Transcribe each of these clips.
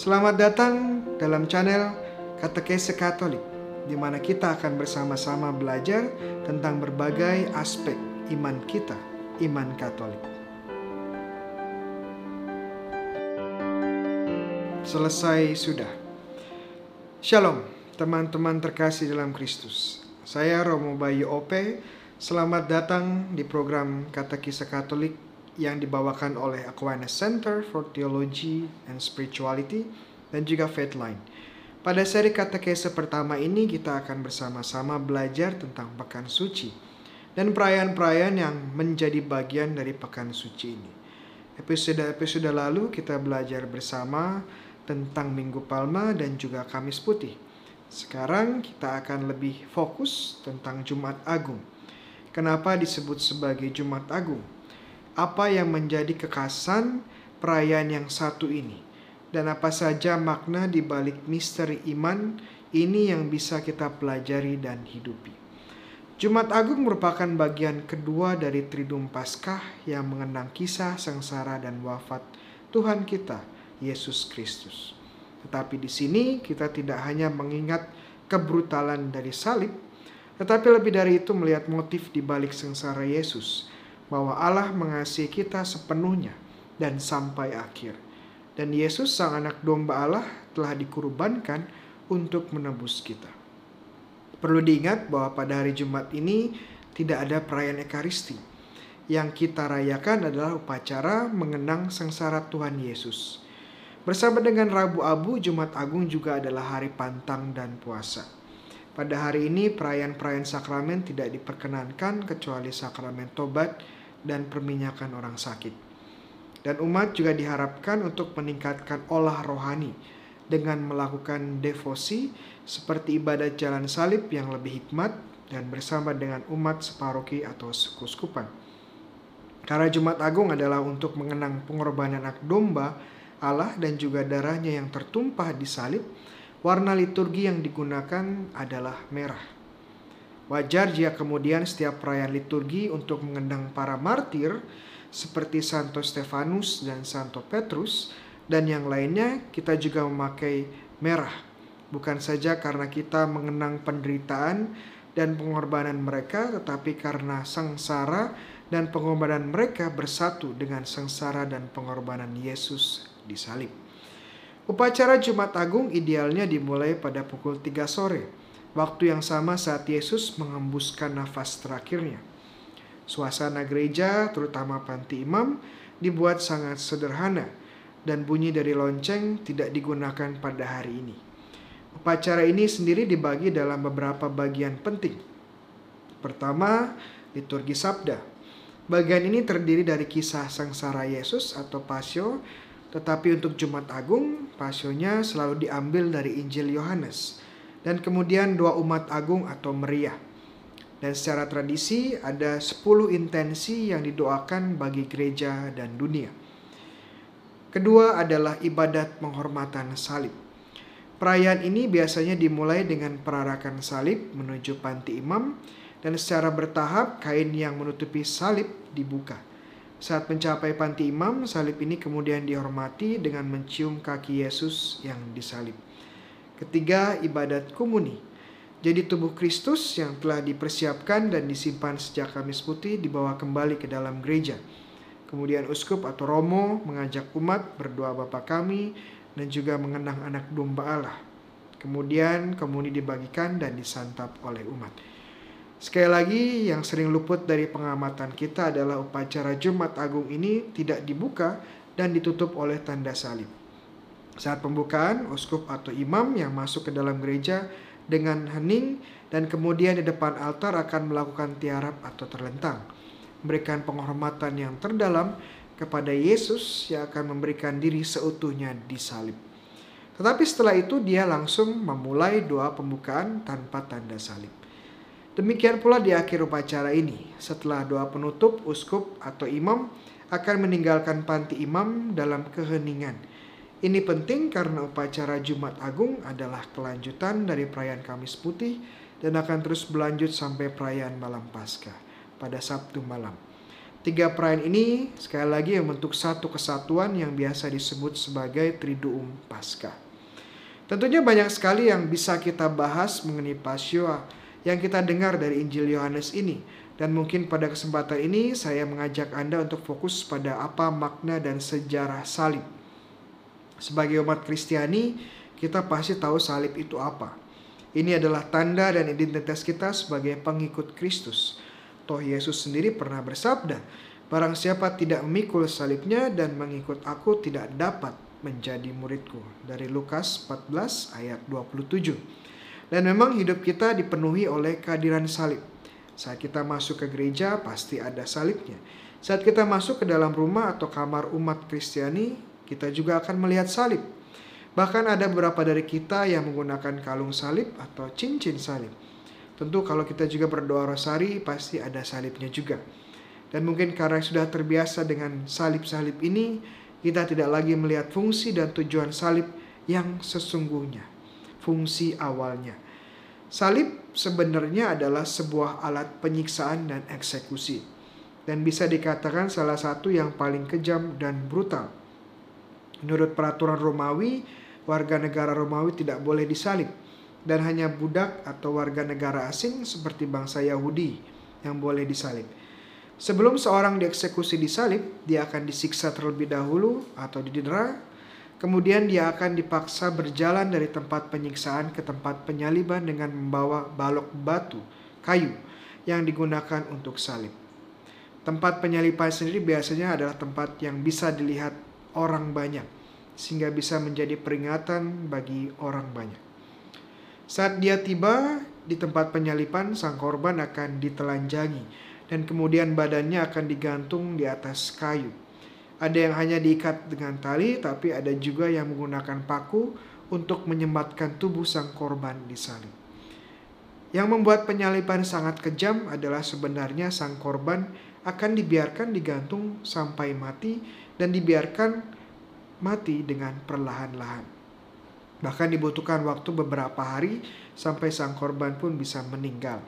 Selamat datang dalam channel Katekese Katolik, di mana kita akan bersama-sama belajar tentang berbagai aspek iman kita, iman Katolik. Selesai sudah. Shalom, teman-teman terkasih dalam Kristus. Saya Romo Bayu Ope. Selamat datang di program Katekise Katolik yang dibawakan oleh Aquinas Center for Theology and Spirituality dan juga Faithline. Pada seri katekese pertama ini kita akan bersama-sama belajar tentang pekan suci dan perayaan-perayaan yang menjadi bagian dari pekan suci ini. Episode-episode lalu kita belajar bersama tentang Minggu Palma dan juga Kamis Putih. Sekarang kita akan lebih fokus tentang Jumat Agung. Kenapa disebut sebagai Jumat Agung? Apa yang menjadi kekasan perayaan yang satu ini, dan apa saja makna di balik misteri iman ini yang bisa kita pelajari dan hidupi. Jumat Agung merupakan bagian kedua dari Triduum Paskah yang mengenang kisah sengsara dan wafat Tuhan kita, Yesus Kristus. Tetapi di sini kita tidak hanya mengingat kebrutalan dari salib, tetapi lebih dari itu melihat motif di balik sengsara Yesus, bahwa Allah mengasihi kita sepenuhnya dan sampai akhir. Dan Yesus sang anak domba Allah telah dikurbankan untuk menebus kita. Perlu diingat bahwa pada hari Jumat ini tidak ada perayaan Ekaristi. Yang kita rayakan adalah upacara mengenang sengsara Tuhan Yesus. Bersama dengan Rabu Abu, Jumat Agung juga adalah hari pantang dan puasa. Pada hari ini perayaan-perayaan sakramen tidak diperkenankan kecuali sakramen tobat dan perminyakan orang sakit. Dan umat juga diharapkan untuk meningkatkan olah rohani dengan melakukan devosi seperti ibadat jalan salib yang lebih hikmat dan bersama dengan umat separoki atau sekuskupan. Karena Jumat Agung adalah untuk mengenang pengorbanan anak domba Allah dan juga darahnya yang tertumpah di salib, warna liturgi yang digunakan adalah merah. Wajar jika kemudian setiap perayaan liturgi untuk mengenang para martir seperti Santo Stefanus dan Santo Petrus dan yang lainnya kita juga memakai merah. Bukan saja karena kita mengenang penderitaan dan pengorbanan mereka tetapi karena sengsara dan pengorbanan mereka bersatu dengan sengsara dan pengorbanan Yesus di salib. Upacara Jumat Agung idealnya dimulai pada pukul 3 sore waktu yang sama saat Yesus mengembuskan nafas terakhirnya. Suasana gereja, terutama panti imam, dibuat sangat sederhana dan bunyi dari lonceng tidak digunakan pada hari ini. Upacara ini sendiri dibagi dalam beberapa bagian penting. Pertama, liturgi sabda. Bagian ini terdiri dari kisah sengsara Yesus atau pasio, tetapi untuk Jumat Agung, pasionya selalu diambil dari Injil Yohanes dan kemudian doa umat agung atau meriah. Dan secara tradisi ada 10 intensi yang didoakan bagi gereja dan dunia. Kedua adalah ibadat penghormatan salib. Perayaan ini biasanya dimulai dengan perarakan salib menuju panti imam dan secara bertahap kain yang menutupi salib dibuka. Saat mencapai panti imam, salib ini kemudian dihormati dengan mencium kaki Yesus yang disalib. Ketiga, ibadat komuni. Jadi tubuh Kristus yang telah dipersiapkan dan disimpan sejak Kamis Putih dibawa kembali ke dalam gereja. Kemudian uskup atau romo mengajak umat berdoa Bapa kami dan juga mengenang anak domba Allah. Kemudian komuni dibagikan dan disantap oleh umat. Sekali lagi yang sering luput dari pengamatan kita adalah upacara Jumat Agung ini tidak dibuka dan ditutup oleh tanda salib. Saat pembukaan, uskup atau imam yang masuk ke dalam gereja dengan hening dan kemudian di depan altar akan melakukan tiarap atau terlentang. Memberikan penghormatan yang terdalam kepada Yesus yang akan memberikan diri seutuhnya di salib. Tetapi setelah itu dia langsung memulai doa pembukaan tanpa tanda salib. Demikian pula di akhir upacara ini, setelah doa penutup, uskup atau imam akan meninggalkan panti imam dalam keheningan ini penting karena upacara Jumat Agung adalah kelanjutan dari perayaan Kamis Putih dan akan terus berlanjut sampai perayaan Malam Paskah pada Sabtu malam. Tiga perayaan ini sekali lagi membentuk satu kesatuan yang biasa disebut sebagai Triduum Paskah. Tentunya banyak sekali yang bisa kita bahas mengenai Pasyua yang kita dengar dari Injil Yohanes ini. Dan mungkin pada kesempatan ini saya mengajak Anda untuk fokus pada apa makna dan sejarah salib. Sebagai umat Kristiani, kita pasti tahu salib itu apa. Ini adalah tanda dan identitas kita sebagai pengikut Kristus. Toh Yesus sendiri pernah bersabda, Barang siapa tidak memikul salibnya dan mengikut aku tidak dapat menjadi muridku. Dari Lukas 14 ayat 27. Dan memang hidup kita dipenuhi oleh kehadiran salib. Saat kita masuk ke gereja pasti ada salibnya. Saat kita masuk ke dalam rumah atau kamar umat Kristiani, kita juga akan melihat salib. Bahkan ada beberapa dari kita yang menggunakan kalung salib atau cincin salib. Tentu kalau kita juga berdoa rosari pasti ada salibnya juga. Dan mungkin karena sudah terbiasa dengan salib-salib ini, kita tidak lagi melihat fungsi dan tujuan salib yang sesungguhnya. Fungsi awalnya. Salib sebenarnya adalah sebuah alat penyiksaan dan eksekusi. Dan bisa dikatakan salah satu yang paling kejam dan brutal. Menurut peraturan Romawi, warga negara Romawi tidak boleh disalib dan hanya budak atau warga negara asing seperti bangsa Yahudi yang boleh disalib. Sebelum seorang dieksekusi disalib, dia akan disiksa terlebih dahulu atau didera. Kemudian dia akan dipaksa berjalan dari tempat penyiksaan ke tempat penyaliban dengan membawa balok batu, kayu yang digunakan untuk salib. Tempat penyaliban sendiri biasanya adalah tempat yang bisa dilihat orang banyak, sehingga bisa menjadi peringatan bagi orang banyak. Saat dia tiba di tempat penyalipan, sang korban akan ditelanjangi dan kemudian badannya akan digantung di atas kayu. Ada yang hanya diikat dengan tali, tapi ada juga yang menggunakan paku untuk menyembatkan tubuh sang korban di salib. Yang membuat penyalipan sangat kejam adalah sebenarnya sang korban akan dibiarkan digantung sampai mati dan dibiarkan mati dengan perlahan-lahan. Bahkan dibutuhkan waktu beberapa hari sampai sang korban pun bisa meninggal.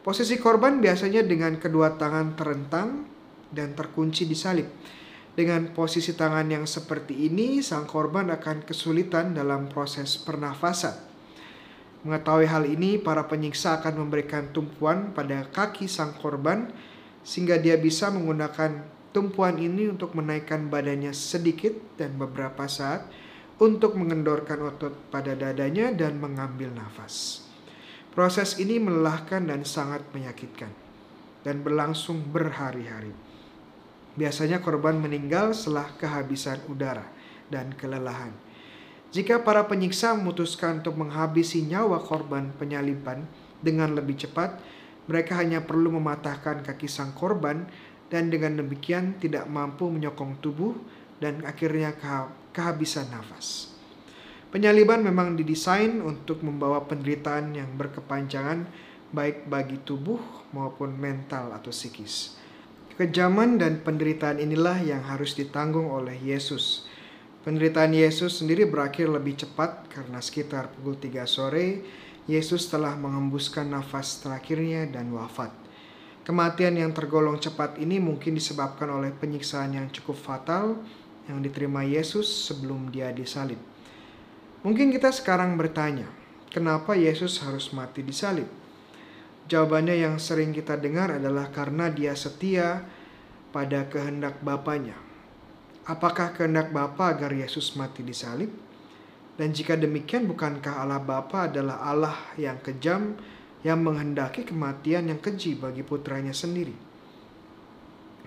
Posisi korban biasanya dengan kedua tangan terentang dan terkunci di salib. Dengan posisi tangan yang seperti ini, sang korban akan kesulitan dalam proses pernafasan. Mengetahui hal ini, para penyiksa akan memberikan tumpuan pada kaki sang korban sehingga dia bisa menggunakan tumpuan ini untuk menaikkan badannya sedikit dan beberapa saat untuk mengendorkan otot pada dadanya dan mengambil nafas. Proses ini melelahkan dan sangat menyakitkan dan berlangsung berhari-hari. Biasanya korban meninggal setelah kehabisan udara dan kelelahan. Jika para penyiksa memutuskan untuk menghabisi nyawa korban penyaliban dengan lebih cepat, mereka hanya perlu mematahkan kaki sang korban dan dengan demikian tidak mampu menyokong tubuh dan akhirnya kehabisan nafas. Penyaliban memang didesain untuk membawa penderitaan yang berkepanjangan baik bagi tubuh maupun mental atau psikis. Kejaman dan penderitaan inilah yang harus ditanggung oleh Yesus. Penderitaan Yesus sendiri berakhir lebih cepat karena sekitar pukul 3 sore Yesus telah mengembuskan nafas terakhirnya dan wafat. Kematian yang tergolong cepat ini mungkin disebabkan oleh penyiksaan yang cukup fatal yang diterima Yesus sebelum dia disalib. Mungkin kita sekarang bertanya, kenapa Yesus harus mati disalib? Jawabannya yang sering kita dengar adalah karena dia setia pada kehendak Bapaknya. Apakah kehendak Bapa agar Yesus mati disalib? Dan jika demikian, bukankah Allah Bapa adalah Allah yang kejam yang menghendaki kematian yang keji bagi putranya sendiri?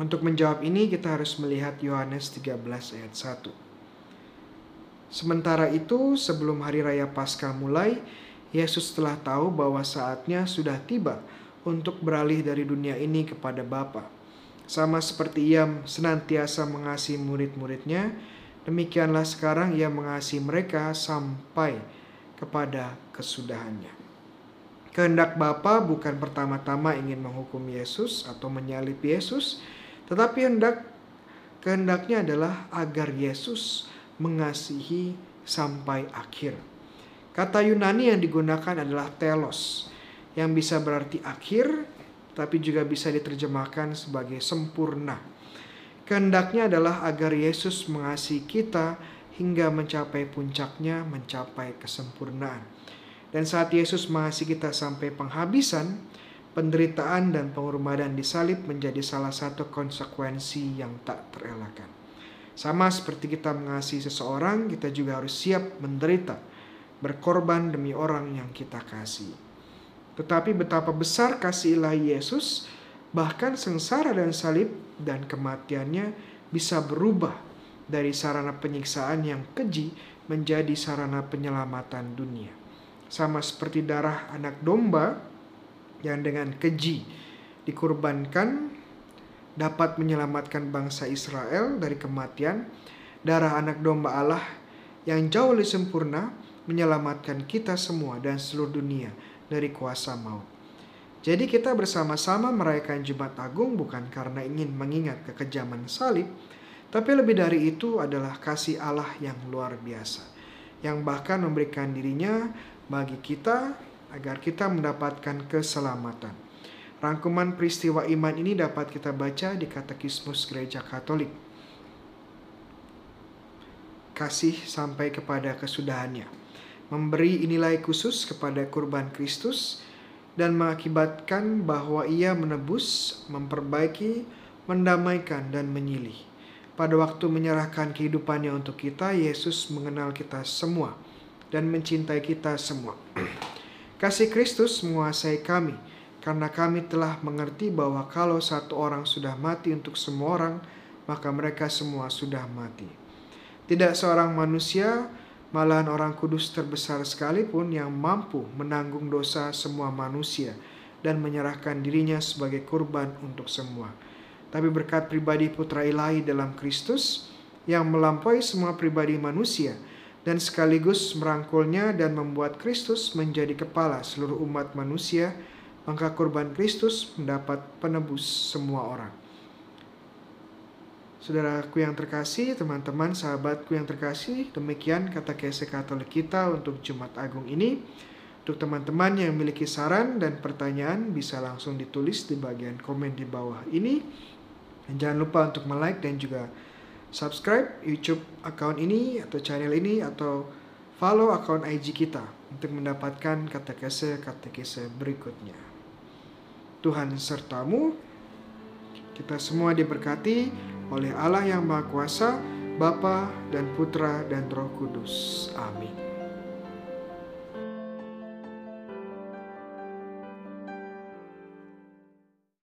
Untuk menjawab ini kita harus melihat Yohanes 13 ayat 1. Sementara itu, sebelum hari raya Paskah mulai, Yesus telah tahu bahwa saatnya sudah tiba untuk beralih dari dunia ini kepada Bapa. Sama seperti ia senantiasa mengasihi murid-muridnya, demikianlah sekarang ia mengasihi mereka sampai kepada kesudahannya. Kehendak Bapa bukan pertama-tama ingin menghukum Yesus atau menyalib Yesus, tetapi hendak kehendaknya adalah agar Yesus mengasihi sampai akhir. Kata Yunani yang digunakan adalah telos, yang bisa berarti akhir, tapi juga bisa diterjemahkan sebagai sempurna. Kehendaknya adalah agar Yesus mengasihi kita hingga mencapai puncaknya, mencapai kesempurnaan. Dan saat Yesus mengasihi kita sampai penghabisan, penderitaan dan pengorbanan di salib menjadi salah satu konsekuensi yang tak terelakkan. Sama seperti kita mengasihi seseorang, kita juga harus siap menderita, berkorban demi orang yang kita kasih. Tetapi betapa besar kasih ilahi Yesus, bahkan sengsara dan salib dan kematiannya bisa berubah dari sarana penyiksaan yang keji menjadi sarana penyelamatan dunia. Sama seperti darah anak domba yang dengan keji dikurbankan dapat menyelamatkan bangsa Israel dari kematian, darah anak domba Allah yang jauh lebih sempurna menyelamatkan kita semua dan seluruh dunia dari kuasa maut. Jadi kita bersama-sama merayakan Jumat Agung bukan karena ingin mengingat kekejaman salib, tapi lebih dari itu adalah kasih Allah yang luar biasa, yang bahkan memberikan dirinya bagi kita agar kita mendapatkan keselamatan. Rangkuman peristiwa iman ini dapat kita baca di Katekismus Gereja Katolik. Kasih sampai kepada kesudahannya. Memberi nilai khusus kepada kurban Kristus dan mengakibatkan bahwa ia menebus, memperbaiki, mendamaikan, dan menyilih. Pada waktu menyerahkan kehidupannya untuk kita, Yesus mengenal kita semua dan mencintai kita semua. Kasih Kristus menguasai kami, karena kami telah mengerti bahwa kalau satu orang sudah mati untuk semua orang, maka mereka semua sudah mati. Tidak seorang manusia, malahan orang kudus terbesar sekalipun yang mampu menanggung dosa semua manusia dan menyerahkan dirinya sebagai kurban untuk semua. Tapi berkat pribadi putra ilahi dalam Kristus yang melampaui semua pribadi manusia – dan sekaligus merangkulnya dan membuat Kristus menjadi kepala seluruh umat manusia, maka kurban Kristus mendapat penebus semua orang. Saudaraku yang terkasih, teman-teman, sahabatku yang terkasih, demikian kata kese Katolik kita untuk Jumat Agung ini. Untuk teman-teman yang memiliki saran dan pertanyaan bisa langsung ditulis di bagian komen di bawah ini. Dan jangan lupa untuk like dan juga subscribe YouTube account ini atau channel ini atau follow akun IG kita untuk mendapatkan katekese-katekese berikutnya. Tuhan sertamu, kita semua diberkati oleh Allah yang Maha Kuasa, Bapa dan Putra dan Roh Kudus. Amin.